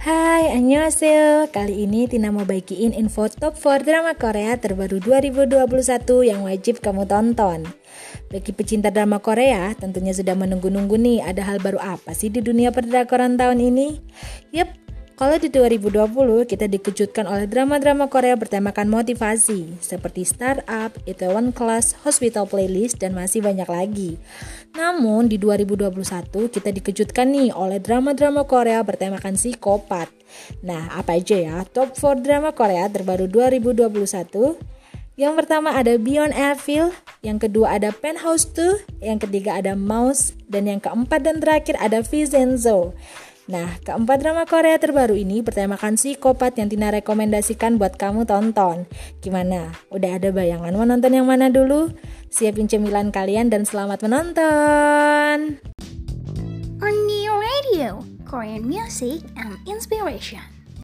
Hai, annyeonghaseyo. Kali ini Tina mau bagiin info top 4 drama Korea terbaru 2021 yang wajib kamu tonton. Bagi pecinta drama Korea, tentunya sudah menunggu-nunggu nih ada hal baru apa sih di dunia perdrakoran tahun ini? Yep, kalau di 2020 kita dikejutkan oleh drama-drama Korea bertemakan motivasi seperti Startup, Itaewon Class, Hospital Playlist dan masih banyak lagi. Namun di 2021 kita dikejutkan nih oleh drama-drama Korea bertemakan psikopat. Nah, apa aja ya top 4 drama Korea terbaru 2021? Yang pertama ada Beyond Evil, yang kedua ada Penthouse 2, yang ketiga ada Mouse, dan yang keempat dan terakhir ada Vincenzo. Nah, keempat drama Korea terbaru ini bertemakan psikopat yang Tina rekomendasikan buat kamu tonton. Gimana? Udah ada bayangan mau nonton yang mana dulu? Siapin cemilan kalian dan selamat menonton! On Radio, Korean music and inspiration.